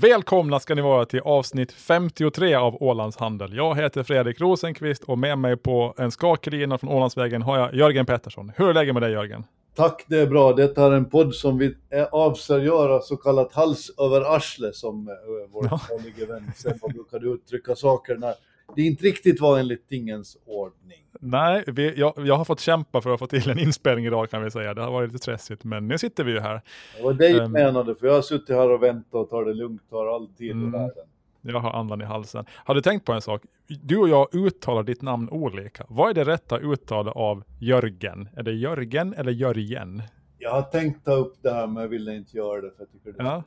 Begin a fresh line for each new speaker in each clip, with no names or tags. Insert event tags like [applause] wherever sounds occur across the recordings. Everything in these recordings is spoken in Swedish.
Välkomna ska ni vara till avsnitt 53 av Ålands Handel. Jag heter Fredrik Rosenqvist och med mig på en skakig från Ålandsvägen har jag Jörgen Pettersson. Hur är läget med dig Jörgen?
Tack, det är bra. Detta är en podd som vi avser göra så kallat hals över arsle som eh, vår
Ja.
vän Sebba brukade uttrycka saker när det inte riktigt var enligt tingens ordning.
Nej, vi, jag, jag har fått kämpa för att få till en inspelning idag kan vi säga. Det har varit lite stressigt, men nu sitter vi ju här.
Det var det jag
Ehm.
menade, för jag har suttit här och väntat och tar det lugnt, tar all tid
Mm.
i världen.
Jag har andan i halsen. Har du tänkt på en sak? Du och jag uttalar ditt namn olika. Vad är det rätta uttalet av Jörgen? Är det Jörgen eller Jörgen?
Jag har tänkt ta upp det här men jag ville inte göra det för jag tycker det
Ja.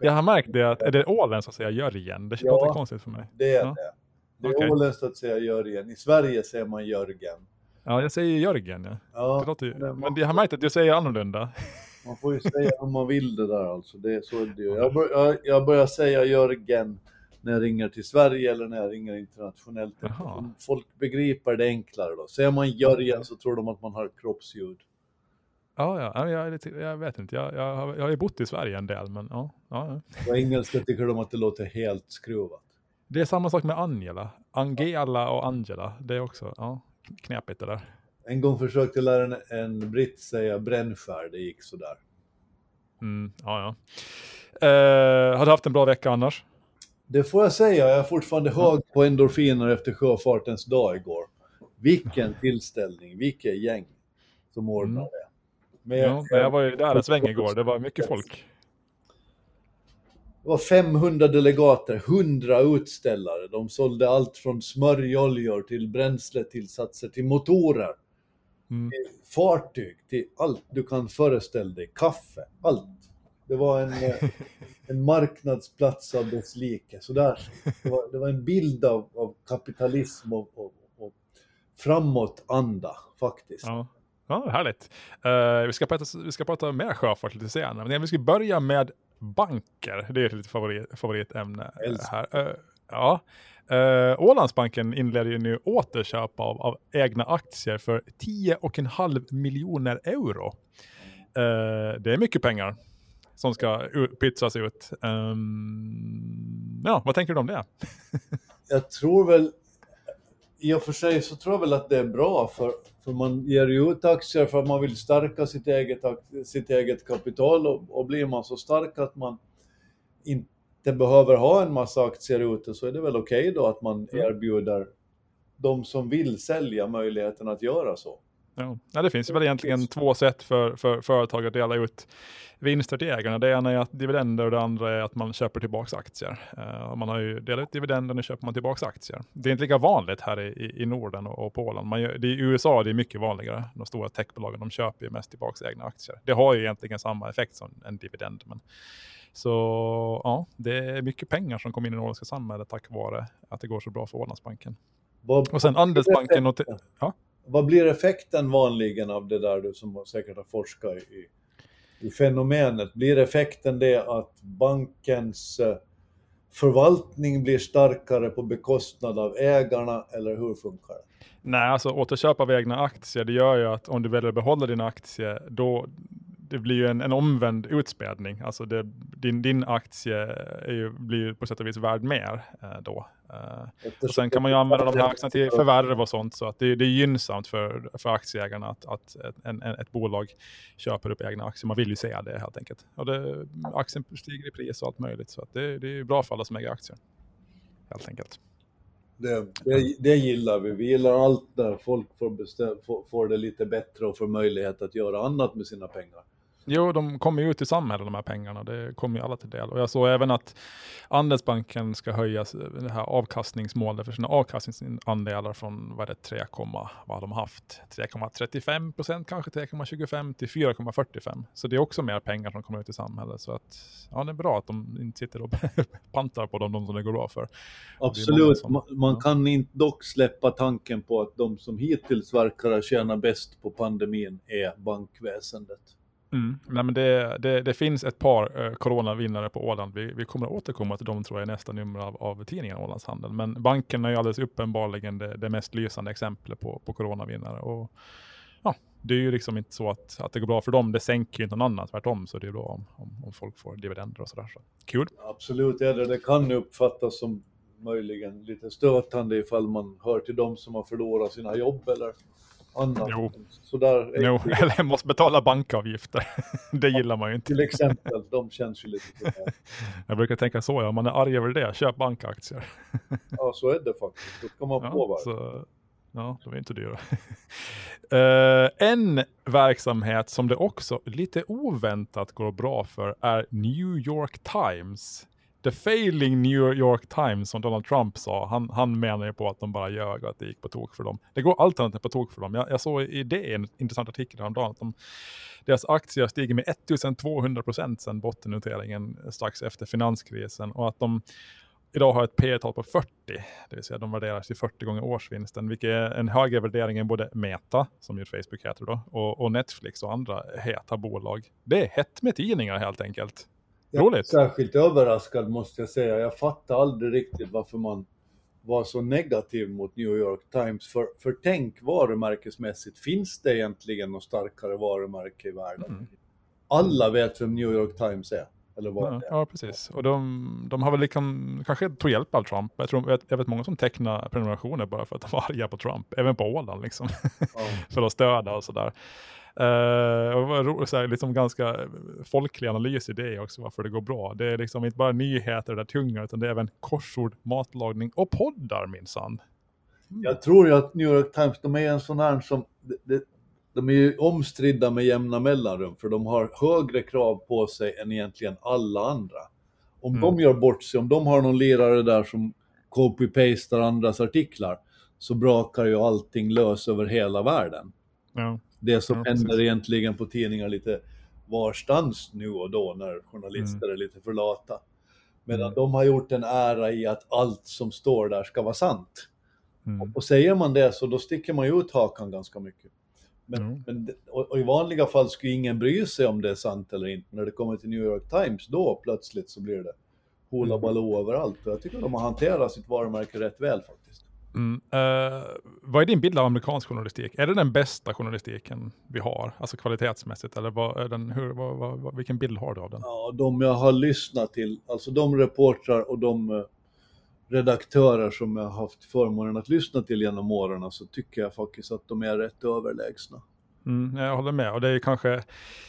Jag har märkt det att, är det ålen som säger Jörgen? Det
Ja.
låter konstigt för mig.
Det är
Ja.
det. Det är
Okej.
åländskt att säga Jörgen. I Sverige säger man Jörgen.
Ja, jag säger Jörgen. Ja.
Ja,
Det låter, ju-
men-
men jag har märkt att du säger annorlunda.
Man får ju säga om man vill det där alltså. Det är så är det ju. Jag, bör, jag, jag börjar säga Jörgen när jag ringer till Sverige eller när jag ringer internationellt.
Jaha.
Folk begriper det enklare då. Säger man Jörgen så tror de att man har kroppsljud.
Ja, ja, ja, jag, är jag vet inte. Jag, jag, jag har ju bott i Sverige en del, men ja, ja, ja.
På engelska tycker de att det låter helt skruvat.
Det är samma sak med Angela. Angela och Angela. Det är också ja, knepigt det där.
En gång försökte jag lära en, en britt säga brännskär, det gick sådär.
Mm, ja, ja. Eh, har du haft en bra vecka annars?
Det får jag säga, jag är fortfarande hög på endorfiner efter sjöfartens dag igår. Vilken tillställning, vilket gäng som ordnar
Mm.
det. Med,
Ja, jag var ju där en sväng igår. Det var mycket folk.
Det var 500 delegater, 100 utställare. De sålde allt från smörjoljor till bränsletillsatser till motorer,
Mm.
fartyg, till allt du kan föreställa dig. Kaffe, allt. Det var en, eh, [laughs] en marknadsplats av dess like. Så där. Det, var, det var en bild av, av kapitalism och, och, och framåt anda faktiskt.
Ja. Ja, härligt. Eh, vi, ska prata, vi ska prata mer sjöfart lite senare. Men vi ska börja med banker. Det är ett litet favorit, favoritämne här. Eh, ja. Uh, Ålandsbanken inleder ju nu återköp av, av egna aktier för 10,5 miljoner euro. Eh, det är mycket pengar som ska pytsas ut. Ehm, ja, vad tänker du om det? [laughs]
jag tror väl, i och för sig så tror jag väl att det är bra för, för man ger ju ut aktier för att man vill stärka sitt eget, sitt eget kapital och, och blir man så stark att man inte behöver ha en massa aktier ute så är det väl okej då att man
Mm.
erbjuder de som vill sälja möjligheten att göra så.
Ja. Ja, det finns ju väl egentligen två sätt för, för företag att dela ut vinster till ägarna. Det ena är att dividender och det andra är att man köper tillbaka aktier. Uh, man har ju delat ut dividender och nu köper man tillbaka aktier. Det är inte lika vanligt här i, i, Norden och, och Åland. Man gör, det I USA det är mycket vanligare. De stora techbolagen de köper ju mest tillbaka egna aktier. Det har ju egentligen samma effekt som en dividend. Men, så ja, det är mycket pengar som kommer in i det åländska samhället tack vare att det går så bra för Ålandsbanken. Och sen Andelsbanken och... Ja
vad blir effekten vanligen av det där du som säkert har forskat i, i fenomenet? Blir effekten det att bankens eh, förvaltning blir starkare på bekostnad av ägarna eller hur funkar det?
Nej, alltså återköp av egna aktier, det gör ju att om du väljer att behålla dina aktier, då det blir ju en, en omvänd utspädning. Alltså det, din, din aktie är ju, blir ju på sätt och vis värd mer eh, då. Eh, och sen kan man ju använda de här aktierna till förvärv och sånt, så att det, det är gynnsamt för, för aktieägarna att, att ett, en, en, ett bolag köper upp egna aktier. Man vill ju se det helt enkelt. Och det, aktien stiger i pris och allt möjligt, så att det, det är bra för alla som äger aktier. Helt enkelt.
Det, det, det gillar vi. Vi gillar allt där folk får, bestäm, får, får det lite bättre och får möjlighet att göra annat med sina pengar.
Jo, de kommer ju ut i samhället de här pengarna. Det kommer ju alla till del. Och jag såg även att Andelsbanken ska höja det här avkastningsmålet för sina avkastningsandelar från vad det, 3, vad har de haft? 3,35 procent kanske 3,25 till 4,45. Så det är också mer pengar som kommer ut i samhället. Så att ja, det är bra att de inte sitter och [laughs] pantar på dem, de som det går bra för.
Absolut.
som-
Man, man
ja.
kan inte dock släppa tanken på att de som hittills verkar ha tjänat bäst på pandemin är bankväsendet.
Mm. Nej, men det, det, det finns ett par eh, coronavinnare på Åland. Vi, vi kommer att återkomma till dem tror jag i nästa nummer av, av tidningen Ålands Handel. Men banken är ju alldeles uppenbarligen det, det mest lysande exemplet på, på coronavinnare. Och, ja, det är ju liksom inte så att, att det går bra för dem. Det sänker ju inte någon annan, tvärtom. Så det är bra om, om, om folk får dividender och sådär. Så. Kul.
Absolut det. Det kan uppfattas som möjligen lite stötande ifall man hör till dem som har förlorat sina jobb eller annat.
Jo.
Sådär,
Jo, eller måste betala bankavgifter. [laughs] det gillar man ju inte.
Till exempel, de känns ju lite sådär. [laughs]
Jag brukar tänka så, ja, om man är arg över det, köp bankaktier.
Ja, så är det faktiskt. Då ska man
Ja,
påverka.
så, ja, de är inte dyra. [laughs] Eh, en verksamhet som det också lite oväntat går bra för är New York Times. The failing New York Times som Donald Trump sa, han, han menar ju på att de bara ljög och att det gick på tok för dem. Det går allt annat än på tok för dem. Jag, jag såg i det en intressant artikel häromdagen att de, deras aktier har stigit med 1200 procent sedan bottennoteringen strax efter finanskrisen och att de idag har ett P tal på 40, det vill säga de värderas till 40 gånger årsvinsten, vilket är en högre värdering än både Meta, som ju Facebook heter då, och, och Netflix och andra heta bolag. Det är hett med tidningar helt enkelt. Roligt.
särskilt överraskad måste jag säga. Jag fattar aldrig riktigt varför man var så negativ mot New York Times. För, för tänk varumärkesmässigt, finns det egentligen något starkare varumärke i världen?
Mm.
Alla vet vem New York Times är. Eller vad
Ja,
det är.
ja, precis. Och de, de har väl liksom, kanske tog hjälp av Trump. Jag, tror, jag, vet, jag vet många som tecknar prenumerationer bara för att de var arga på Trump, även på Åland liksom.
Ja. [laughs]
för att stödja och sådär. Uh, så här, liksom ganska folklig analys i det också, varför det går bra. Det är liksom inte bara nyheter där tunga, utan det är även korsord, matlagning och poddar minsann.
Jag tror ju att New York Times, de är en sån här som, de, de, de är ju omstridda med jämna mellanrum, för de har högre krav på sig än egentligen alla andra. Om
Mm.
de gör bort sig, om de har någon lirare där som copy-pastar andras artiklar, så brakar ju allting lös över hela världen.
Ja.
Det som
Ja,
händer egentligen på tidningar lite varstans nu och då när journalister är lite för lata. Medan
Mm.
de har gjort en ära i att allt som står där ska vara sant.
Mm.
Och säger man det så då sticker man ju ut hakan ganska mycket. Men,
Mm.
men, och, och i vanliga fall skulle ingen bry sig om det är sant eller inte. När det kommer till New York Times, då plötsligt så blir det hoola
Mm.
baloo överallt. Och jag tycker de har hanterat sitt varumärke rätt väl faktiskt.
Mm. Eh, vad är din bild av amerikansk journalistik? Är det den bästa journalistiken vi har, alltså kvalitetsmässigt? Eller vad är den, hur, vad, vad, vad, vilken bild har du av den?
Ja, de jag har lyssnat till, alltså de reportrar och de eh, redaktörer som jag har haft förmånen att lyssna till genom åren så tycker jag faktiskt att de är rätt överlägsna.
Mm, jag håller med. Och det är ju kanske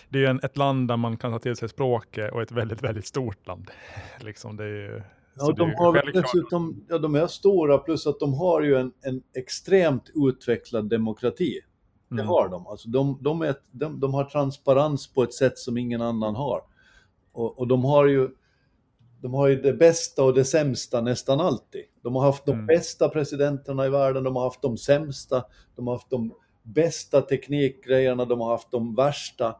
det är en, ett land där man kan ta till sig språket och ett väldigt, väldigt stort land. [laughs] liksom, det är ju,
Ja, de har dessutom, ja de är stora plus att de har ju en, en extremt utvecklad demokrati. Det
Mm.
har de. Alltså de, de, är, de, de har transparens på ett sätt som ingen annan har. Och, och de har ju de har ju det bästa och det sämsta nästan alltid. De har haft de
Mm.
bästa presidenterna i världen, de har haft de sämsta, de har haft de bästa teknikgrejerna, de har haft de värsta.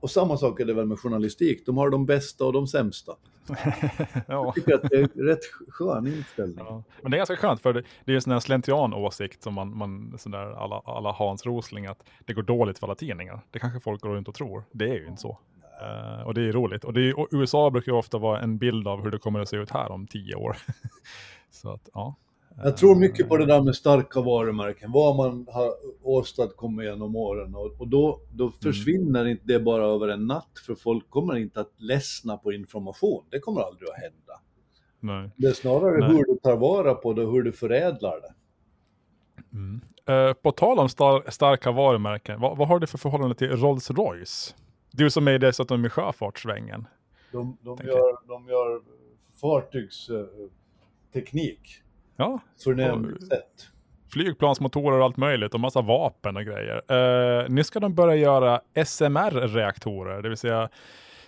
Och samma sak är det väl med journalistik, de har de bästa och de sämsta. [laughs]
ja.
Jag tycker att det är en rätt skön inställning.
Ja. Men det är ganska skönt för det, det är ju en sån här slentrian-åsikt som man, man sån där alla, alla Hans Rosling att det går dåligt för alla tidningar. Det kanske folk går runt och tror. Det är ju inte så. Eh, och det är roligt. Och, är, och USA brukar ju ofta vara en bild av hur det kommer att se ut här om tio år. [laughs] så att, ja.
Jag tror mycket på det där med starka varumärken, vad man har åstadkommit genom åren. Och, då, då försvinner inte det bara över en natt, för folk kommer inte att ledsna på information. Det kommer aldrig att hända.
Nej.
Det är snarare
Nej.
hur du tar vara på det och hur du förädlar det.
Mm. Eh, på tal om star starka varumärken, vad, vad har du för förhållande till Rolls-Royce? Du som är dessutom i sjöfartssvängen.
De, de, gör, de gör fartygsteknik
Ja, Och-
sätt.
flygplansmotorer och allt möjligt och massa vapen och grejer. Eh, nu ska de börja göra SMR-reaktorer, det vill säga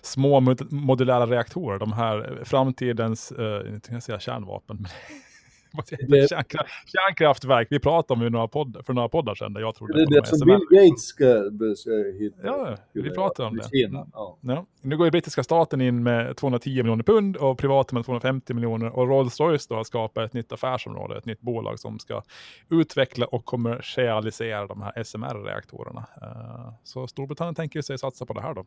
små mod- modulära reaktorer. De här framtidens, jag tänkte jag säga kärnvapen, men det?
Det-
Kärnkra kärnkraftverk. Vi pratade om i några podd, för några poddar sedan jag trodde
Det är det som. Bill Gates ska be- hitta.
Ja, vi pratade om det.
Kina. Ja.
Ja. Nu går ju brittiska staten in med 210 miljoner pund och privata med 250 miljoner och Rolls-Royce då har skapat ett nytt affärsområde, ett nytt bolag som ska utveckla och kommersialisera de här SMR-reaktorerna. Eh, Så Storbritannien tänker sig satsa på det här då.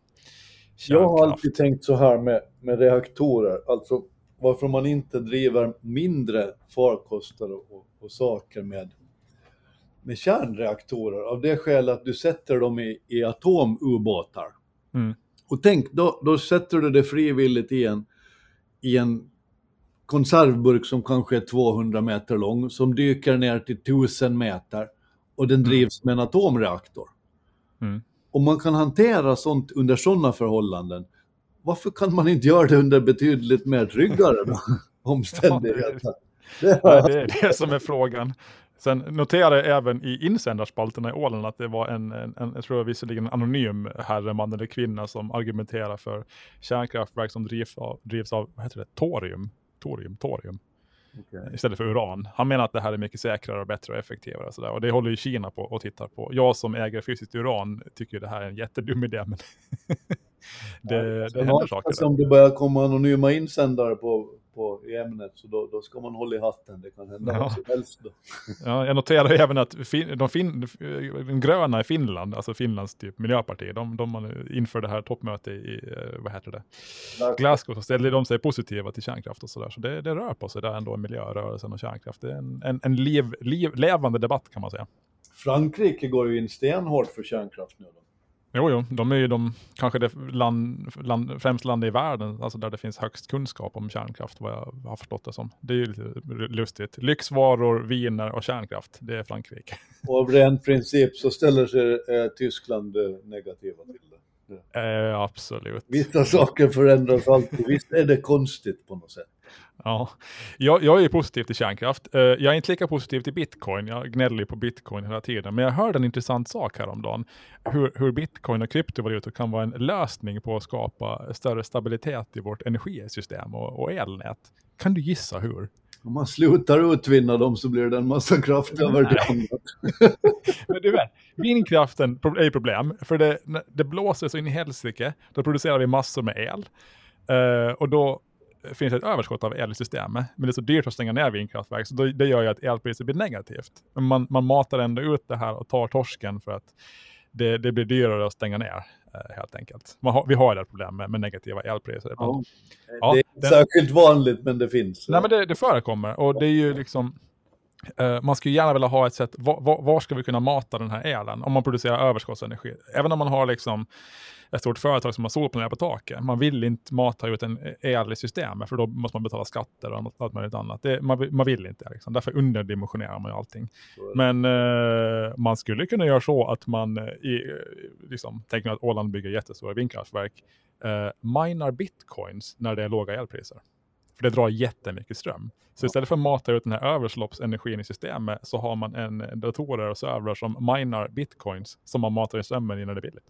Jag har
Kärnkraft.
alltid tänkt så här med, med reaktorer, alltså varför man inte driver mindre farkoster och, och, saker med, med kärnreaktorer av det skälet att du sätter dem i, i atomubåtar.
Mm.
Och tänk, då, då sätter du det frivilligt i en, i en konservburk som kanske är 200 meter lång, som dyker ner till 1000 meter och den drivs med en atomreaktor.
Mm.
Om man kan hantera sånt under sådana förhållanden, varför kan man inte göra det under betydligt mer tryggare [laughs] [laughs] omständigheter? Jag-
det är det som är frågan. Sen noterade jag även i insändarspalterna i Åland att det var en, en, en jag tror visserligen en anonym herreman eller kvinna som argumenterar för kärnkraftverk som drivs av, drivs av vad heter det, torium. Torium, torium,
Okej.
istället för uran. Han menar att det här är mycket säkrare och bättre och effektivare. Och, så där. och det håller ju Kina på och tittar på. Jag som äger fysiskt uran tycker det här är en jättedum idé. Men [laughs] det, det händer saker.
Om det börjar komma anonyma insändare på, på, i ämnet så då, då ska man hålla i hatten. Det kan hända
Ja.
vad som helst då. [laughs]
Ja, jag noterar även att fin, de, fin, de gröna i Finland, alltså Finlands typ miljöparti, de, de inför det här toppmötet i, eh, vad heter det, Glasgow, så ställer de sig positiva till kärnkraft och sådär. Så det, det rör på sig där ändå, miljörörelsen och kärnkraft. Det är en, en, en liv, liv, levande debatt kan man säga.
Frankrike går ju in stenhårt för kärnkraft nu. Då.
Jo, jo, de är ju de, kanske det land, land, främst land i världen, alltså där det finns högst kunskap om kärnkraft, vad jag har förstått det som. Det är ju lite lustigt. Lyxvaror, viner och kärnkraft, det är Frankrike.
Och [laughs] av ren princip så ställer sig eh, Tyskland eh, negativa till det.
Eh, absolut.
Vissa saker förändras alltid. Visst är det konstigt på något sätt.
Ja, jag, jag är positiv till kärnkraft. Eh, jag är inte lika positiv till bitcoin. Jag gnäller på bitcoin hela tiden. Men jag hörde en intressant sak häromdagen. Hur, hur bitcoin och kryptovalutor kan vara en lösning på att skapa större stabilitet i vårt energisystem och, och elnät. Kan du gissa hur?
Om man slutar utvinna dem så blir det en massa kraft över. [laughs]
Men du vet, vindkraften är ju problem. För det, det blåser så in i helsike. Då producerar vi massor med el. Eh, och då finns ett överskott av el i systemet. Men det är så dyrt att stänga ner vindkraftverk. Så då, det gör ju att elpriset blir negativt. Men man, man matar ändå ut det här och tar torsken för att det, det blir dyrare att stänga ner. eh, helt enkelt. Har, vi har det problem med, med negativa elpriser.
Ja.
Ja,
det är
den-
särskilt vanligt men det finns.
Nej men det, det förekommer och det är ju liksom man skulle gärna vilja ha ett sätt, var, var, var ska vi kunna mata den här elen om man producerar överskottsenergi? Även om man har liksom ett stort företag som har solpaneler på taket. Man vill inte mata ut en el i systemet för då måste man betala skatter och allt- möjligt annat. Det, man, vill- man vill inte. Liksom. Därför underdimensionerar man ju allting. Men eh, man skulle kunna göra så att man, eh, i, eh, liksom, tänker att Åland bygger jättestora vindkraftverk, eh, minar bitcoins när det är låga elpriser. För det drar jättemycket ström. Så istället för att mata ut den här överloppsenergin i systemet så har man en datorer och servrar som minar bitcoins som man matar i strömmen i när det är billigt.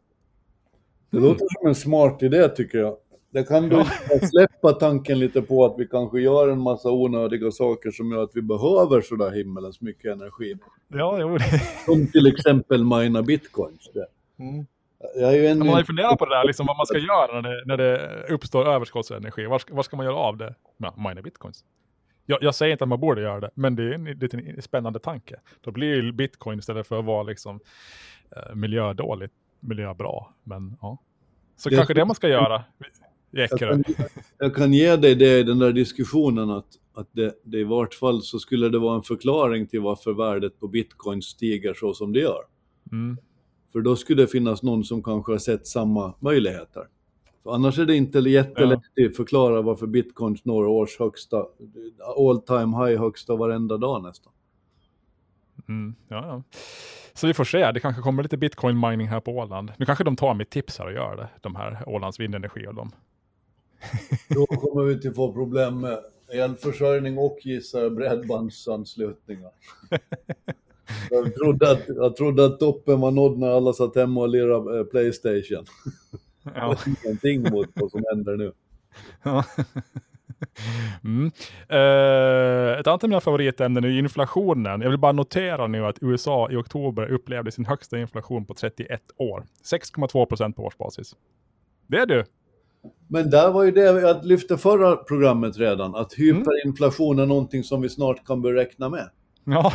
Det låter som en smart idé tycker jag. Det kan du släppa tanken lite på att vi kanske gör en massa onödiga saker som gör att vi behöver sådär himmelens mycket energi.
Ja, jo.
Som till exempel mina bitcoins. Det. Jag är en...
Man har ju funderat på det där, liksom, vad man ska göra när det, när det uppstår överskottsenergi. Var, ska- var ska man göra av det? Ja, mina bitcoins. Jag, jag säger inte att man borde göra det, men det är en liten spännande tanke. Då blir ju bitcoin istället för att vara liksom, eh, miljödåligt, miljöbra. Men ja. Så
Det-
kanske det man ska göra.
jag,
Ekerö.
kan, jag kan ge dig det i den där diskussionen att, att det, det i vart fall så skulle det vara en förklaring till varför värdet på bitcoin stiger så som det gör.
Mm.
För då skulle det finnas någon som kanske har sett samma möjligheter. För annars är det inte jättelätt att förklara varför bitcoin når års högsta, all time high högsta varenda dag nästan.
Mm. Ja, ja. Så vi får se, det kanske kommer lite bitcoin mining här på Åland. Nu kanske de tar mitt tips här och gör det, de här Ålands vindenergi och de. [laughs]
Då kommer vi till få problem med elförsörjning och gissar bredbandsanslutningar. [laughs] Jag trodde, att, jag trodde att toppen var nådd när alla satt hemma och lirade eh, Playstation.
Ja.
Ingenting mot vad som händer nu.
Ja. Mm. Eh, ett annat av mina favoritämnen är inflationen. Jag vill bara notera nu att USA i oktober upplevde sin högsta inflation på 31 år. 6,2 procent på årsbasis. Det är du.
Men där var ju det jag lyfte förra programmet redan, att hyperinflation är någonting som vi snart kan börja räkna med.
Ja.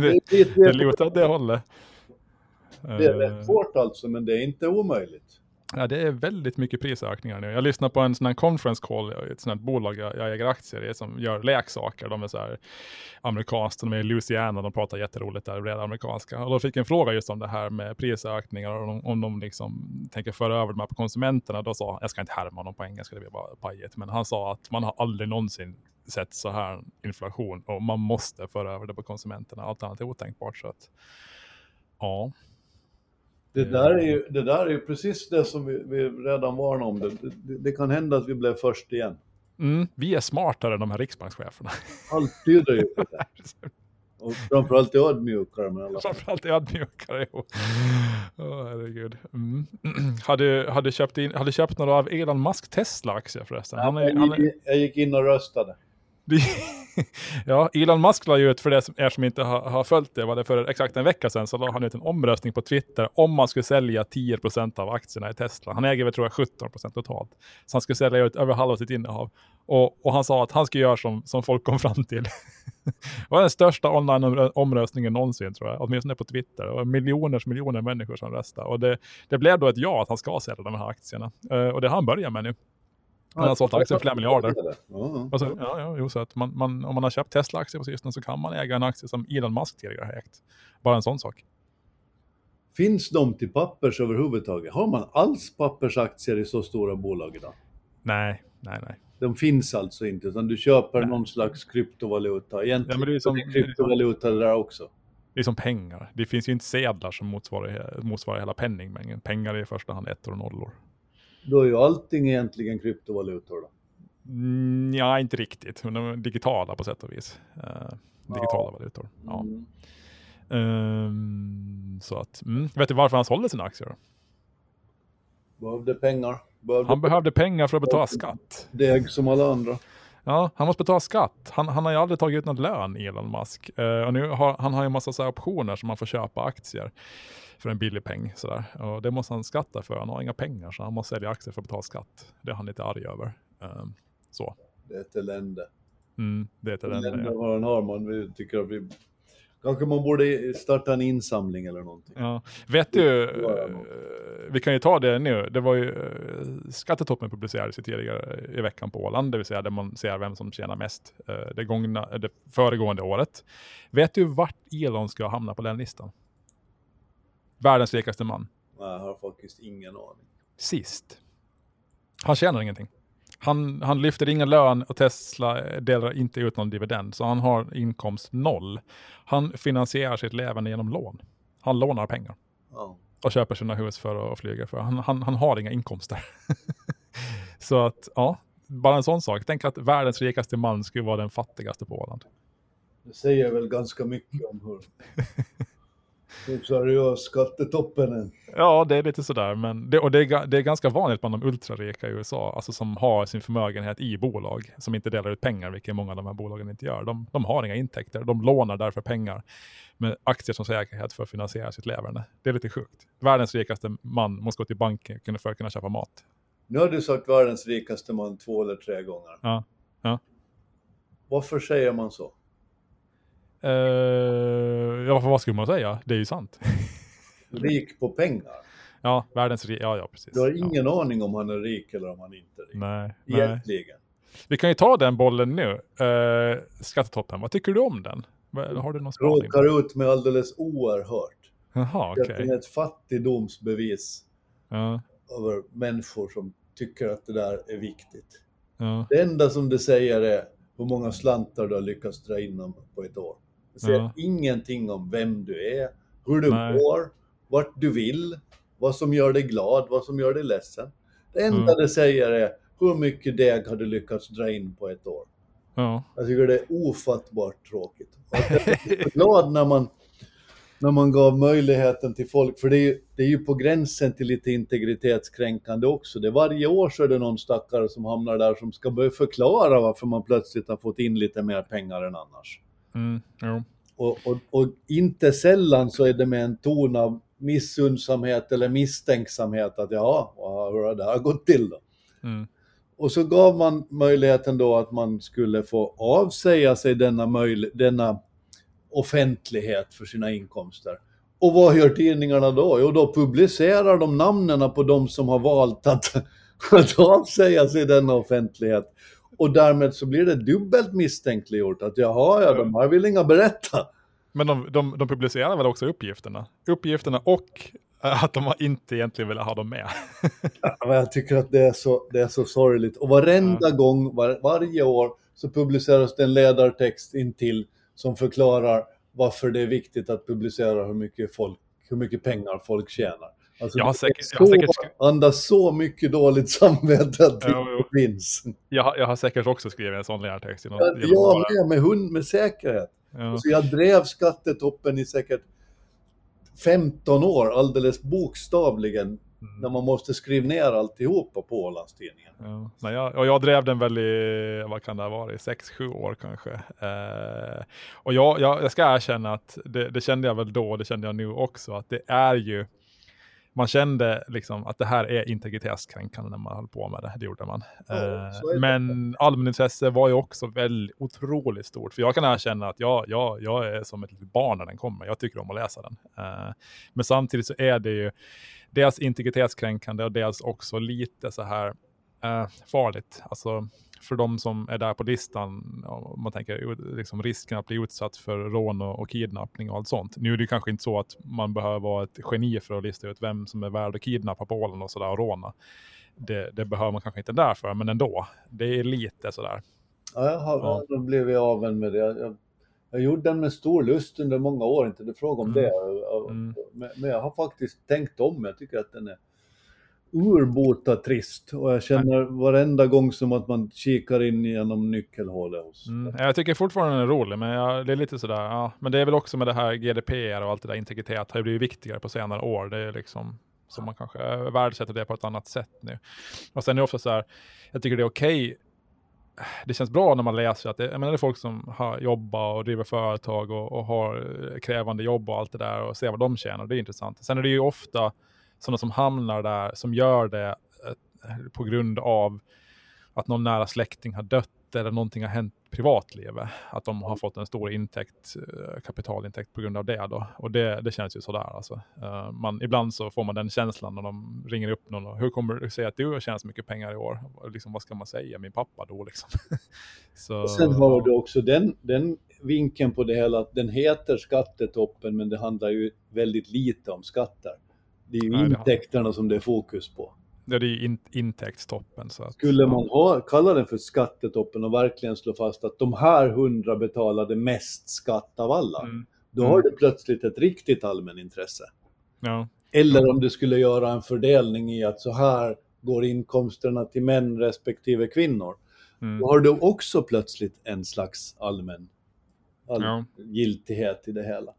Det
det, det lutar åt det hållet.
det är
Eh,
rätt svårt alltså, men det är inte omöjligt.
Ja, det är väldigt mycket prisökningar nu. Jag lyssnar på en sån här conference call, ett sånt här bolag jag, jag äger aktier i, som gör leksaker. De är så här amerikanskt, de är i Louisiana, de pratar jätteroligt där, breda amerikanska. Och då fick jag en fråga just om det här med prisökningar och om, om de liksom tänker föra över de här på konsumenterna. Då sa, jag ska inte härma honom på engelska, det blir bara pajigt, men han sa att man har aldrig någonsin sett så här inflation och man måste föra över det på konsumenterna. Allt annat är otänkbart. Så att, ja.
Det där är ju, det där är ju precis det som vi, vi redan varnade om. Det, det, det kan hända att vi blev först igen.
Mm, vi är smartare än de här riksbankscheferna. [laughs]
Allt tyder ju på det. [laughs] Och framförallt är ödmjukare. Men alla...
Framförallt är ödmjukare, jo. Oh, herregud. Mm. har, du, har, du köpt in, har du köpt några av Elon Musk Tesla-aktier förresten?
Han är, han är... Jag gick in och röstade. [laughs]
ja, Elon Musk la ju ut, för det som, er som inte har, har följt det, var det för exakt en vecka sedan, så la han ut en omröstning på Twitter om man skulle sälja 10% av aktierna i Tesla. Han äger väl tror jag 17% totalt. Så han skulle sälja ut över halva sitt innehav. Och, och han sa att han skulle göra som, som folk kom fram till. [laughs] det var den största online-omröstningen någonsin tror jag, åtminstone på Twitter. Det var miljoners miljoner människor som röstade. Och det, det blev då ett ja att han ska sälja de här aktierna. Uh, och det har han börjat med nu. Han har sålt aktier för flera miljarder. Ja, alltså, ja, ja, jo, så att man, man, om man har köpt Tesla-aktier på sistone så kan man äga en aktie som Elon Musk tidigare har ägt. Bara en sån sak.
Finns de till pappers överhuvudtaget? Har man alls pappersaktier i så stora bolag idag?
Nej, nej, nej.
De finns alltså inte, utan du köper nej. någon slags kryptovaluta. Egentligen ja, men det är som, kryptovaluta det där också.
Det är som pengar. Det finns ju inte sedlar som motsvarar, motsvarar hela penningmängden. Pengar är i första hand ettor och nollor.
Då är ju allting egentligen kryptovalutor då?
Mm, ja, inte riktigt. De är digitala på sätt och vis. Uh, digitala ja. valutor. Ja. Mm. Um, så att, mm. Vet du varför han sålde sina aktier?
Behövde pengar.
Behövde han behövde pengar för att betala skatt.
Deg som alla andra.
Ja, han måste betala skatt. Han, han har ju aldrig tagit ut någon lön, Elon Musk. Uh, och nu har han har ju en massa så optioner som man får köpa aktier för en billig peng. Sådär. Och det måste han skatta för. Han har inga pengar så han måste sälja aktier för att betala skatt. Det är han lite arg över. Um, så.
Det är ett elände.
Mm, det är ett elände, elände
ja. han har. Man vi tycker att vi Kanske man borde starta en insamling eller någonting.
Ja. Vet du, uh, vi kan ju ta det nu. Det var ju uh, Skattetoppen publicerades tidigare i veckan på Åland, det vill säga där man ser vem som tjänar mest uh, det, gångna, det föregående året. Vet du vart Elon ska hamna på den listan? Världens rikaste man.
Nej, jag har faktiskt ingen aning.
Sist. Han tjänar ingenting. Han, han lyfter ingen lön och Tesla delar inte ut någon dividend, så han har inkomst noll. Han finansierar sitt levande genom lån. Han lånar pengar. Oh. Och köper sina hus för att flyga för. Han, han, han har inga inkomster. [laughs] så att, ja, bara en sån sak. Tänk att världens rikaste man skulle vara den fattigaste på Åland.
Det säger väl ganska mycket om hur Seriös skattetoppen.
Ja, det är lite sådär. Men det, och det är, det är ganska vanligt bland de ultrarika i USA, alltså som har sin förmögenhet i bolag, som inte delar ut pengar, vilket många av de här bolagen inte gör. De, de har inga intäkter, de lånar därför pengar med aktier som säkerhet för att finansiera sitt leverne. Det är lite sjukt. Världens rikaste man måste gå till banken för att kunna köpa mat.
Nu har du sagt världens rikaste man två eller tre gånger.
Ja. ja.
Varför säger man så?
Uh, ja, vad skulle man säga? Det är ju sant. [laughs]
rik på pengar?
Ja, världens rik. Ja, ja, precis.
Du har ingen ja. aning om han är rik eller om han inte är rik?
Nej.
Egentligen.
Nej. Vi kan ju ta den bollen nu. Uh, skattetoppen, vad tycker du om den? Har du någon
spaning? Råkar ut med alldeles oerhört.
Jaha, okej. Okay.
Det är ett fattigdomsbevis
uh.
över människor som tycker att det där är viktigt.
Uh.
Det enda som det säger är hur många slantar du har lyckats dra in på ett år. Det säger ja. ingenting om vem du är, hur du Nej. mår, vart du vill, vad som gör dig glad, vad som gör dig ledsen. Det enda mm. det säger är hur mycket deg har du lyckats dra in på ett år.
Ja.
Jag tycker det är ofattbart tråkigt. jag är glad när man, när man gav möjligheten till folk, för det är, ju, det är ju på gränsen till lite integritetskränkande också. Det varje år så är det någon stackare som hamnar där som ska börja förklara varför man plötsligt har fått in lite mer pengar än annars.
Mm.
Och, och, och, inte sällan så är det med en ton av missundsamhet eller misstänksamhet att ja, hur har det här gått till då?
Mm.
Och så gav man möjligheten då att man skulle få avsäga sig denna, denna offentlighet för sina inkomster. Och vad gör tidningarna då? Jo, då publicerar de namnen på de som har valt att, [laughs] att avsäga sig denna offentlighet. Och därmed så blir det dubbelt misstänkliggjort att jaha, ja, de här vill inga berätta.
Men de, de, de publicerar väl också uppgifterna? Uppgifterna och eh, att de inte egentligen vill ha dem med. [laughs]
ja, jag tycker att det är så, det är så sorgligt. Och varenda ja. gång, var, varje år, så publiceras det en ledartext intill som förklarar varför det är viktigt att publicera hur mycket, folk, hur mycket pengar folk tjänar. Alltså,
jag har säkert,
så, jag har säkert andas så mycket dåligt samvete att det
jo.
finns.
Jag, jag har säkert också skrivit en sån ledartext.
Ja, jag med, med hund med säkerhet. Ja. Så jag drev skattetoppen i säkert 15 år, alldeles bokstavligen, Mm. När man måste skriva ner alltihopa på Ålandstidningen.
Ja. Nej, jag, och jag drev den väl i, vad kan det ha varit, 6-7 år kanske. Eh, och jag, jag, jag, ska erkänna att det, det, kände jag väl då, det kände jag nu också, att det är ju, man kände liksom att det här är integritetskränkande när man höll på med det, det gjorde man. Ja, eh, men allmänintresse var ju också väldigt otroligt stort, för jag kan erkänna att jag, jag, jag är som ett litet barn när den kommer, jag tycker om att läsa den. Eh, men samtidigt så är det ju, dels integritetskränkande och dels också lite så här farligt. Alltså för de som är där på listan, om man tänker liksom risken att bli utsatt för rån och, och kidnappning och allt sånt. Nu är det kanske inte så att man behöver vara ett geni för att lista ut vem som är värd att kidnappa på Åland och sådär och råna. Det, det, behöver man kanske inte därför, men ändå. Det är lite sådär.
Ja, jag har ja. blivit aven med det. Jag, jag gjorde den med stor lust under många år, inte det fråga om mm. det. Mm. Men jag har faktiskt tänkt om, jag tycker att den är urbota trist och jag känner varenda gång som att man kikar in genom nyckelhålet.
Mm. Jag tycker fortfarande den är rolig, men jag, det är lite sådär, ja. Men det är väl också med det här GDPR och allt det där integritet har ju blivit viktigare på senare år. Det är liksom som man kanske värdesätter det på ett annat sätt nu. Och sen är det ofta så här, jag tycker det är okej okay det känns bra när man läser att det, jag menar, det är folk som har jobbat och driver företag och, och, har krävande jobb och allt det där och ser vad de tjänar. Det är intressant. Sen är det ju ofta sådana som hamnar där som gör det eh, på grund av att någon nära släkting har dött eller någonting har hänt privatlivet. Att de har fått en stor intäkt, eh, kapitalintäkt på grund av det. Då. Och det, det känns ju sådär. Alltså. Uh, man, ibland så får man den känslan när de ringer upp någon. Och, Hur kommer du säga att du har tjänat så mycket pengar i år? Liksom, vad ska man säga? Min pappa då liksom. [laughs]
så, och sen har du också den, den vinkeln på det hela att den heter skattetoppen men det handlar ju väldigt lite om skatter. Det är ju Nej, intäkterna som det är fokus på.
Ja, det är in, intäktstoppen. Så att,
Skulle man ha, kalla den för skattetoppen och verkligen slå fast att de här hundra betalade mest skatt av alla, mm. då har det plötsligt ett riktigt allmänintresse.
Ja.
Eller om du skulle göra en fördelning i att så här går inkomsterna till män respektive kvinnor. Mm. Då har du också plötsligt en slags allmän, allmän ja. giltighet i det hela.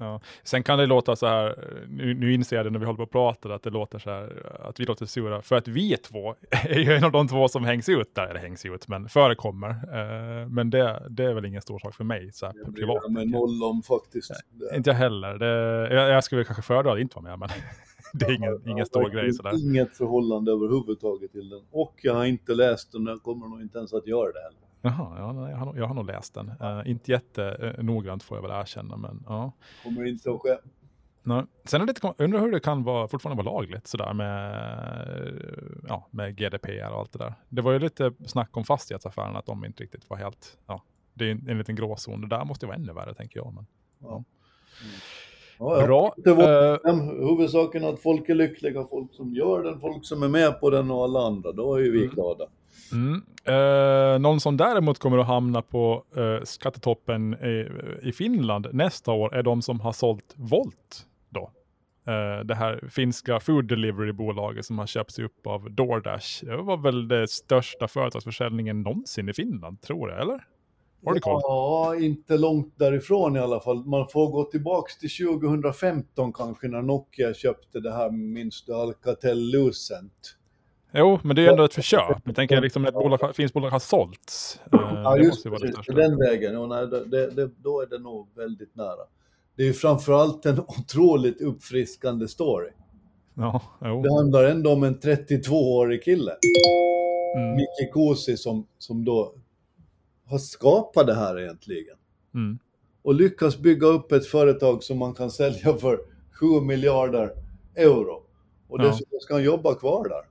Ja. Sen kan det låta så här, nu, nu inser jag det när vi håller på och pratar, att det låter så här, att vi låter sura, för att vi två [laughs] är ju en av de två som hängs ut där, eller hängs ut, men förekommer. Uh, men det, det är väl ingen stor sak för mig, så här,
jag
privat.
med noll om faktiskt.
Ja, inte jag heller. Det, jag, jag skulle kanske föredra att inte vara med, men [laughs] det är ingen, ingen stor grej sådär.
Inget förhållande överhuvudtaget till den. Och jag har inte läst den, jag kommer nog inte ens att göra det heller.
Jaha, ja, jag, har, jag har nog läst den. Uh, inte jättenoggrant uh, får jag väl erkänna, men ja.
Kommer inte att ske.
Nej. Sen är det lite, undrar hur det kan vara, fortfarande vara lagligt sådär med, ja, med GDPR och allt det där. Det var ju lite snack om fastighetsaffärerna, att de inte riktigt var helt, ja, det är en, en liten gråzon. Det där måste ju vara ännu värre tänker jag. Men, ja. Mm.
Ja, Bra. Uh, huvudsaken att folk är lyckliga, folk som gör den, folk som är med på den och alla andra. Då är ju vi mm. glada.
Mm. Eh, någon som däremot kommer att hamna på eh, skattetoppen i, i, Finland nästa år är de som har sålt Volt. Då. Eh, det här finska food delivery-bolaget som har köpts upp av DoorDash. Det var väl det största företagsförsäljningen någonsin i Finland, tror jag, eller?
Har du koll? Ja, inte långt därifrån i alla fall. Man får gå tillbaks till 2015 kanske när Nokia köpte det här, minns du, Alcatel Lucent.
Jo, men det är ju ändå ett försök. Jag tänker liksom ett bolag, finns bolag har sålts.
Eh, ja, det just det, den vägen. Och nej, det, det, då är det nog väldigt nära. Det är ju framförallt en otroligt uppfriskande story.
Ja, jo.
Det handlar ändå om en 32-årig kille. Mm. Micke Kosi som, som då har skapat det här egentligen.
Mm.
Och lyckas bygga upp ett företag som man kan sälja för 7 miljarder euro. Och
Ja.
dessutom ska han jobba kvar där.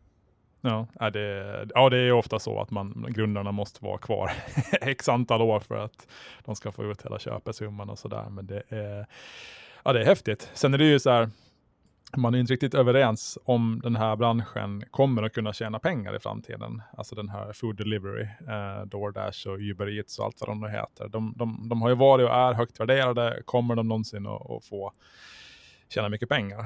Ja, är det, ja, det är ofta så att man, grundarna måste vara kvar [laughs] x antal år för att de ska få ut hela köpesumman och sådär. Men det är, ja, det är häftigt. Sen är det ju så här, man är inte riktigt överens om den här branschen kommer att kunna tjäna pengar i framtiden. Alltså den här food delivery, eh, DoorDash och Uber Eats och allt vad de nu heter. De, de, de har ju varit och är högt värderade. Kommer de någonsin att, att få tjäna mycket pengar?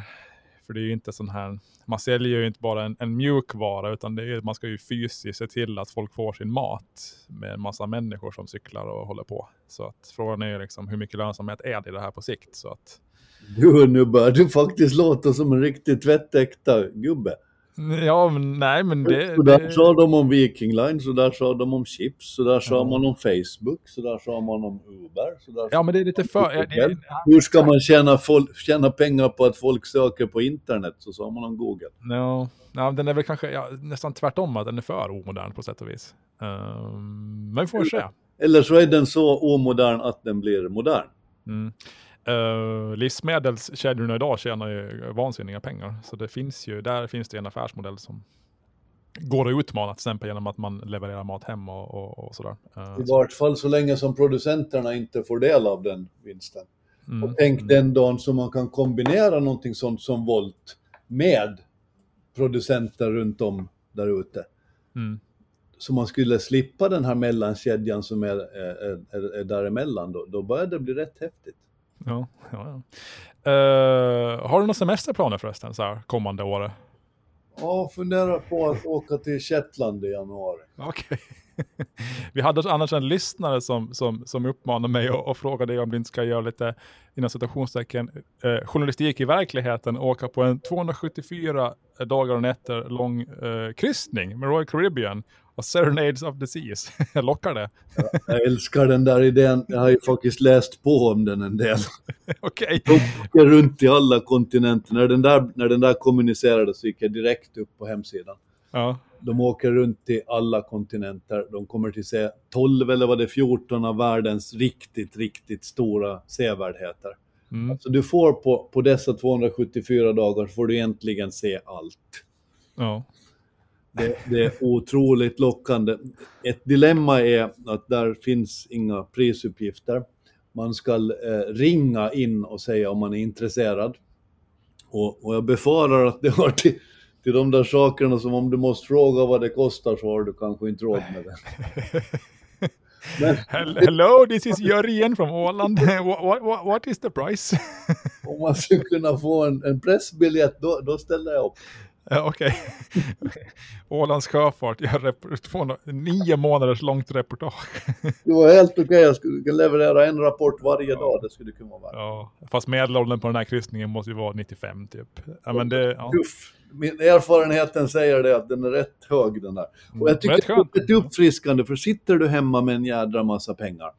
För det är ju inte sån här, man säljer ju inte bara en, en mjukvara utan det är, ju- man ska ju fysiskt se till att folk får sin mat med en massa människor som cyklar och håller på. Så att frågan är ju liksom hur mycket lönsamhet är det i det här på sikt? Så att,
Du, nu börjar du faktiskt låta som en riktig tvättäkta gubbe. [laughs]
ja, men nej men det...
så där
det
sa de om Viking Line, så där sa de om Chips, så där sa
Ja.
man om Facebook, så där sa man om Uber. Så där
ja men det är lite för... Ja, det,
Hur ska man tjäna, folk, tjäna pengar på att folk söker på internet? Så sa man om Google.
no, ja, den är väl kanske ja, nästan tvärtom att den är för omodern på sätt och vis. Um, men vi får se.
Eller så är den så omodern att den blir modern.
Mm. Uh, livsmedelskedjorna idag tjänar ju vansinniga pengar. Så det finns ju, där finns det en affärsmodell som går att utmana till exempel genom att man levererar mat hem och, och, och sådär. Uh,
I vart fall så länge som producenterna inte får del av den vinsten.
mm,
Och tänk den dagen som man kan kombinera någonting sånt som Volt med producenter runt om där ute.
Mm.
Så man skulle slippa den här mellankedjan som är, är, är, är däremellan. Då, då börjar det bli rätt häftigt.
Ja, ja, ja. Uh, har du några semesterplaner förresten så här, kommande året?
Ja, funderar på att åka till Shetland i januari.
Okej. [laughs] Vi hade annars en lyssnare som, som, som uppmanade mig och, och frågade om du inte ska göra lite, inom citationstecken, eh, journalistik i verkligheten och åka på en 274 dagar och nätter lång eh, kryssning med Royal Caribbean och Serenades of the Seas. [laughs] Lockar det?
Jag älskar den där idén. Jag har ju faktiskt läst på om den en del. [laughs]
Okej.
De åker runt i alla kontinenter. När den, där, när den där kommunicerades så gick jag direkt upp på hemsidan.
Ja.
De åker runt till alla kontinenter. De kommer till se 12 eller vad det är 14 av världens riktigt, riktigt stora sevärdheter.
Mm.
Så du får på, på dessa 274 dagar får du egentligen se allt.
ja.
Det, det är otroligt lockande. Ett dilemma är att där finns inga prisuppgifter. Man ska eh, ringa in och säga om man är intresserad. Och, och jag befarar att det hör till, till de där sakerna som om du måste fråga vad det kostar så har du kanske inte råd med det. [laughs] Men
Hel- Hello, this is Jörgen from Åland. [laughs] what, what, what is the price?
om man skulle kunna få en, en pressbiljett då, då ställer jag upp.
Ja, Okej. [laughs] Ålands sjöfart 200 nio månaders långt reportage.
Det var helt okej, jag skulle leverera en rapport varje dag, det skulle kunna vara värt.
Ja, fast medelåldern på den här kryssningen måste ju vara 95 typ. Ja, men det, ja.
Tuff. Min erfarenheten säger det att den är rätt hög den där. Och jag tycker det är uppfriskande, för sitter du hemma med en jädra massa pengar,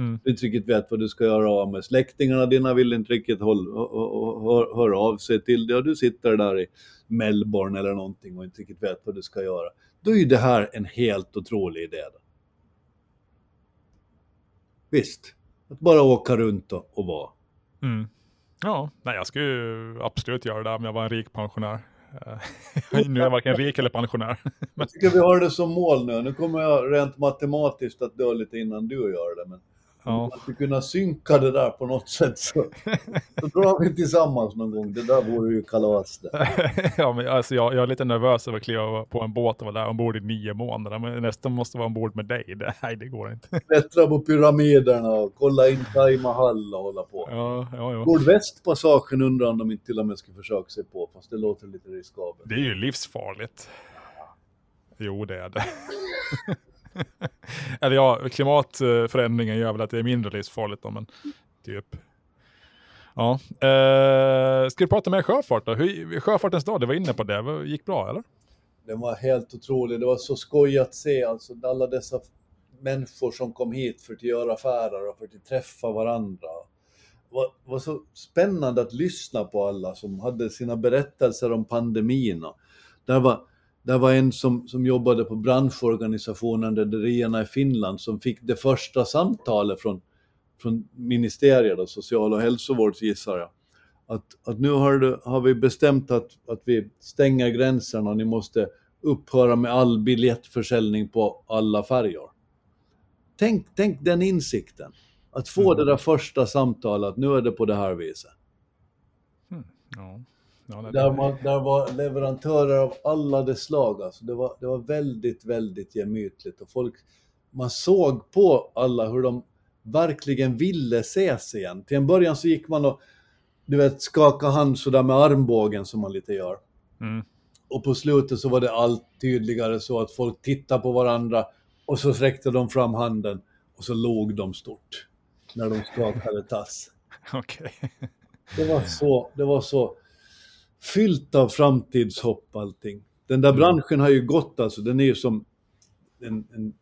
Mm.
du inte riktigt vet vad du ska göra av med, släktingarna dina vill inte riktigt håll, hör, höra av sig till dig och du sitter där i Melbourne eller någonting och inte riktigt vet vad du ska göra. Då är ju det här en helt otrolig idé. Då. Visst, att bara åka runt och, och vara.
Mm. Ja, nej, jag skulle ju absolut göra det om jag var en rik pensionär. Eh, [laughs] nu är jag varken rik eller pensionär. Men,
Jag tycker vi har det som mål nu. Nu kommer jag rent matematiskt att dö lite innan du gör det. Men
ja.
vi kunna synka det där på något sätt så, så drar vi tillsammans någon gång. Det där vore ju kalas det. [laughs]
ja, men alltså jag, jag är lite nervös över att kliva på en båt och vara där ombord i nio månader. Men nästan måste vara ombord med dig. Det, nej, det går inte. [laughs]
Klättra på pyramiderna och kolla in Taj Mahal och hålla på.
Ja, ja, ja.
Nordvästpassagen undrar om de inte till och med ska försöka sig på, fast det låter lite riskabelt.
Det är ju livsfarligt. Jo, det är det. [laughs] [laughs] Eller ja, klimatförändringen gör väl att det är mindre livsfarligt då, men typ. Ja. Eh, ska du prata mer sjöfart då? Hur, sjöfartens dag, du var inne på det. Gick bra eller?
Den var helt otrolig. Det var så skoj att se alltså alla dessa människor som kom hit för att göra affärer och för att träffa varandra. Det var, var så spännande att lyssna på alla som hade sina berättelser om pandemin. Och Där var, där var en som, som jobbade på branschorganisationen Rederierna i Finland som fick det första samtalet från, från ministeriet, social och hälsovård gissar jag. att, att nu har, det, har vi bestämt att, att vi stänger gränserna och ni måste upphöra med all biljettförsäljning på alla färjor. Tänk, tänk den insikten. Att få
Mm.
det där första samtalet, att nu är det på det här viset.
Ja. Ja, det,
Där, man, där var leverantörer av alla de slag. Alltså. Det, var, det var väldigt, väldigt gemytligt. Och folk, man såg på alla hur de verkligen ville ses igen. Till en början så gick man och du vet, skaka hand sådär med armbågen som man lite gör.
Mm.
Och på slutet så var det allt tydligare så att folk tittade på varandra och så sträckte de fram handen och så låg de stort när de skakade tass. [laughs]
Okej.
Det var så, det var så fyllt av framtidshopp allting. Den där
Mm.
branschen har ju gått alltså, den är ju som en, en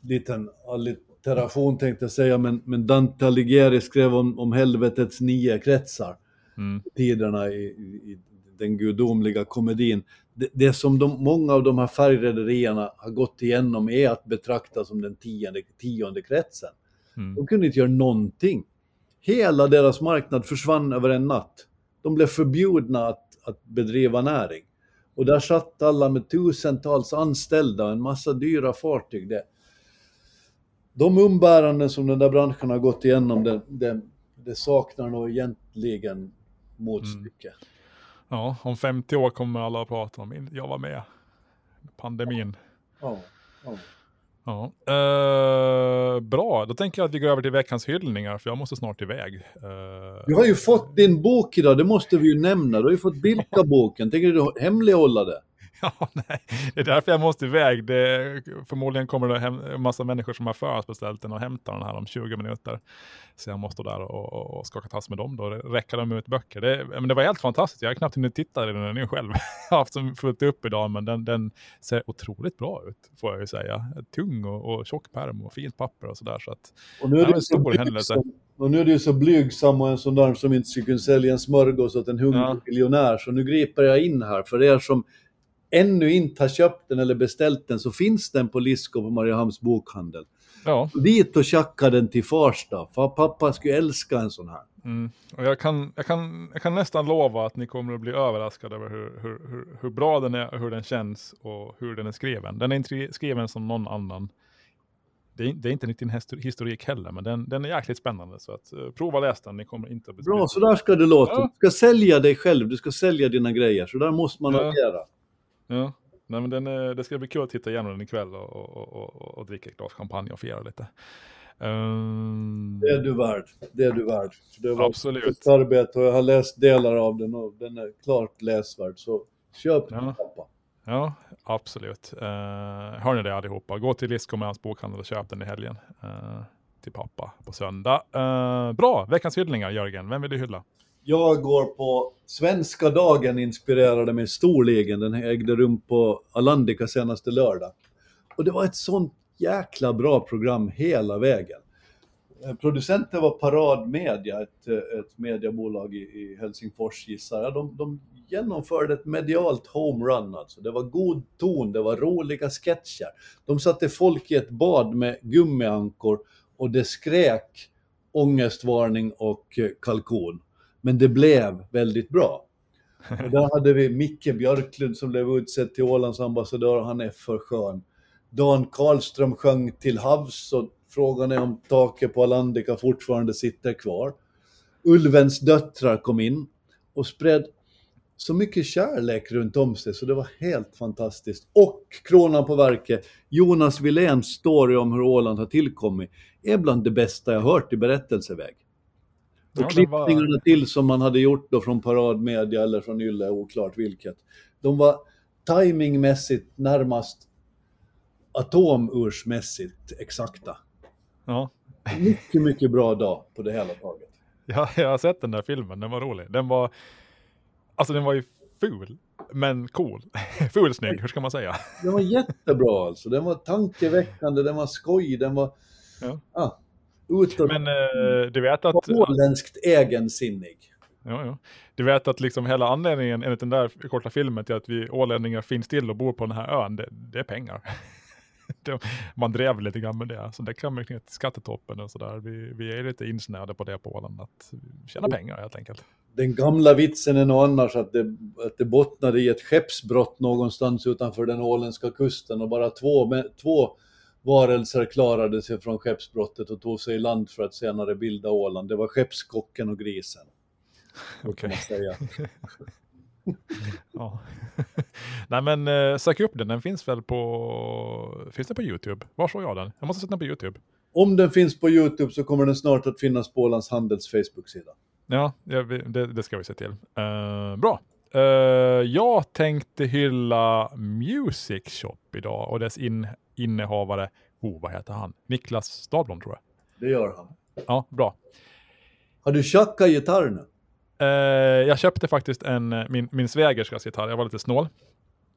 liten allitteration tänkte jag säga, men, men Dante Alighieri skrev om, om helvetets nio kretsar,
Mm.
tiderna i, i, i den gudomliga komedin. Det, det som de, många av de här färgrederierna har gått igenom är att betrakta som den tionde, tionde kretsen.
Mm.
De kunde inte göra någonting. Hela deras marknad försvann över en natt. De blev förbjudna att, att bedriva näring. Och där satt alla med tusentals anställda och en massa dyra fartyg. Det, de umbäranden som den där branschen har gått igenom, det, det, det saknar nog egentligen motstycke.
Ja, om 50 år kommer alla att prata om jag var med. Pandemin.
Ja, ja.
Ja. Uh, bra, då tänker jag att vi går över till veckans hyllningar, för jag måste snart iväg. Eh, uh...
Du har ju fått din bok idag, det måste vi ju nämna. Du har ju fått Bilka-boken. Tänker du hemlighålla det? [laughs]
Ja, nej. Det är därför jag måste iväg. Det, förmodligen kommer det hem, en massa människor som har förhandsbeställt den och hämtar den här om 20 minuter. Så jag måste stå där och, och, och skaka tass med dem då, räcka dem ut böcker. Det, men det var helt fantastiskt, jag har knappt hunnit titta i den nu själv. [laughs] jag har haft som fullt upp idag, men den, den ser otroligt bra ut, får jag ju säga. Tung och, och tjock pärm och fint papper och sådär. Så att,
Och nu är så
stor händelse.
blygsam, och nu är du så blygsam och en sån där som inte skulle kunna sälja en smörgås åt en hungrig
Ja.
miljonär. Så nu griper jag in här. För er som ännu inte har köpt den eller beställt den så finns den på Lisko på Mariehamns bokhandel.
ja,
Dit och tjacka den till Farsta. För pappa skulle älska en sån här.
Mm. Och jag, kan, jag, kan, jag kan nästan lova att ni kommer att bli överraskade över hur, hur, hur, hur bra den är, hur den känns och hur den är skriven. Den är inte skriven som någon annan. Det är, det är inte riktigt en histor- historik heller, men den, den är jäkligt spännande. Så att, uh, prova läs den, ni kommer inte att bli
Bra, så där ska det låta.
Ja.
Du ska sälja dig själv, du ska sälja dina grejer. Så där måste man
Ja.
agera.
Ja, Nej, men den är, det ska bli kul att titta igenom den ikväll och, och, och, och, dricka ett glas champagne och fira lite. Ehm,
Det är du värd. Det är du värd. Det var
Absolut.
ett arbete och jag har läst delar av den och den är klart läsvärd. Så köp den
Ja.
pappa.
Ja, absolut. Uh, hör ni det allihopa? Gå till hans bokhandel och köp den i helgen. eh, till pappa på söndag. Eh, bra, veckans hyllningar Jörgen. Vem vill du hylla?
Jag går på Svenska dagen inspirerade mig storligen. Den ägde rum på Alandica senaste lördag. Och det var ett sånt jäkla bra program hela vägen. Eh, producenten var Parad Media, ett, eh, ett mediebolag i, i Helsingfors gissar jag. De, de genomförde ett medialt homerun alltså. Det var god ton, det var roliga sketcher. De satte folk i ett bad med gummiankor och det skrek ångestvarning och eh, kalkon. Men det blev väldigt bra. [laughs] Och där hade vi Micke Björklund som blev utsedd till Ålands ambassadör, han är för skön. Dan Karlström sjöng till havs och frågan är om taket på Alandica fortfarande sitter kvar. Ulvens döttrar kom in och spred så mycket kärlek runt om sig så det var helt fantastiskt. Och kronan på verket, Jonas Willéns story om hur Åland har tillkommit är bland det bästa jag hört i berättelseväg. Och
Ja, det var-
klippningarna till som man hade gjort då från Parad Media eller från Yle, oklart vilket. De var timingmässigt närmast atomursmässigt exakta.
Ja.
Mycket, mycket bra dag på det hela taget.
Ja, jag har sett den där filmen, den var rolig. Den var, alltså den var ju ful, men cool. [laughs] Fulsnygg, hur ska man säga?
Den var jättebra alltså. Den var tankeväckande, den var skoj, den var...
Ja.
Ah, utåt...
Men eh, du vet att...
Åländskt egensinnig.
Ja, ja. Du vet att liksom hela anledningen enligt den där korta filmen till att vi ålänningar finns till och bor på den här ön, det, det är pengar. [laughs] Det- man drev lite grann med det, så det kan man till skattetoppen och sådär. Vi, vi är lite insnöade på det på Åland, att tjäna pengar helt enkelt.
Den gamla vitsen är nog annars att det, att det bottnade i ett skeppsbrott någonstans utanför den åländska kusten och bara två, två varelser klarade sig från skeppsbrottet och tog sig i land för att senare bilda Åland. Det var skeppskocken och grisen.
Okej.
säga. [laughs]
Ja. [laughs] Nej men eh, sök upp den, den finns väl på, finns den på YouTube? Var såg jag den? Jag måste sätta den på YouTube.
Om den finns på Youtube så kommer den snart att finnas på Ålands Handels Facebook-sida.
Ja, det, det ska vi se till. Eh, bra. Eh, jag tänkte hylla Music Shop idag och dess in, innehavare, oh vad heter han? Niklas Stadblom tror jag.
Det gör han.
Ja, bra.
Har du tjackat gitarr nu?
Eh, jag köpte faktiskt en, eh, min, min svägerskas gitarr, jag var lite snål.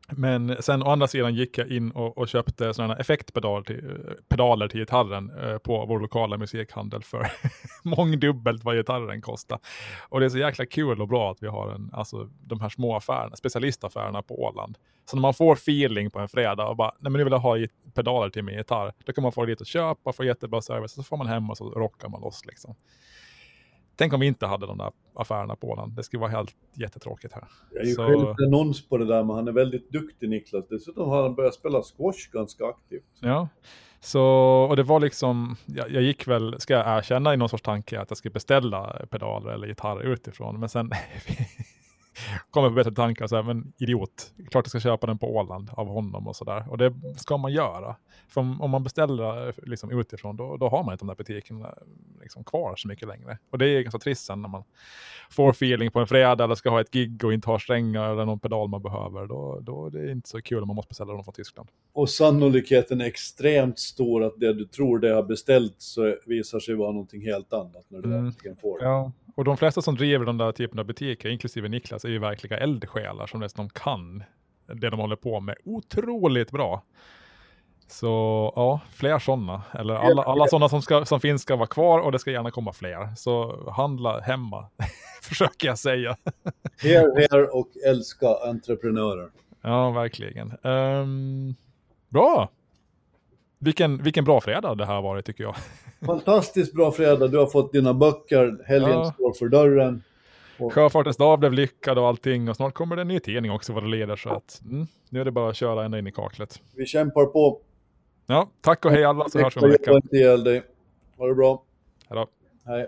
Men sen å andra sidan gick jag in och, och köpte sådana effektpedaler till, pedaler till gitarren eh, på vår lokala musikhandel för [laughs] mångdubbelt vad gitarren kostar. Och det är så jäkla kul och bra att vi har en, alltså, de här små affärerna, specialistaffärerna på Åland. Så när man får feeling på en fredag och bara, nej men nu vill jag ha pedaler till min gitarr, då kan man få dit och köpa, få jättebra service, så får man hem och så rockar man loss liksom. Tänk om vi inte hade de där affärerna på Åland. Det skulle vara helt jättetråkigt här.
Jag är ju
Så-
själv annons på det där, men han är väldigt duktig Niklas. Dessutom har han börjat spela squash ganska aktivt.
Ja. Så, och det var liksom, jag, jag gick väl, ska jag erkänna i någon sorts tanke att jag skulle beställa pedaler eller gitarr utifrån, men sen [laughs] kom jag på bättre tankar, så här, men idiot, klart jag ska köpa den på Åland av honom och sådär. Och det ska man göra. För om, om man beställer eh, liksom utifrån, då, då har man inte de där butikerna liksom kvar så mycket längre. Och det är ganska trist sen när man får feeling på en fredag eller ska ha ett gig och inte har strängar eller någon pedal man behöver. Då, då är det inte så kul om man måste beställa dem från Tyskland.
Och sannolikheten är extremt stor att det du tror det har beställt så visar sig vara någonting helt annat när du
Mm.
äntligen får det.
Ja, och de flesta som driver den där typen av butiker, inklusive Niklas, ju verkliga eldsjälar som dessutom kan det de håller på med otroligt bra. Så ja, fler sådana. Eller alla, alla sådana som, ska, som finns ska vara kvar och det ska gärna komma fler. Så handla hemma, [laughs] försöker jag säga.
Here, here och älska entreprenörer.
Ja, verkligen. Ehm, bra! Vilken, vilken bra fredag det här har varit tycker jag. [laughs]
Fantastiskt bra fredag, du har fått dina böcker, helgen
Ja.
står för dörren.
Sjöfartens dag blev lyckad och allting och snart kommer det en ny tidning också vad det leder så att mm, nu är det bara att köra ända in i kaklet.
Vi kämpar på.
Ja, tack och hej alla så hörs vi om en vecka.
Ha det bra.
Hej då.
Hej.